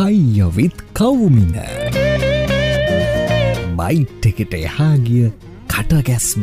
කයියවිත් කවුමින bite එකට එහාගිය කටගැස්ම.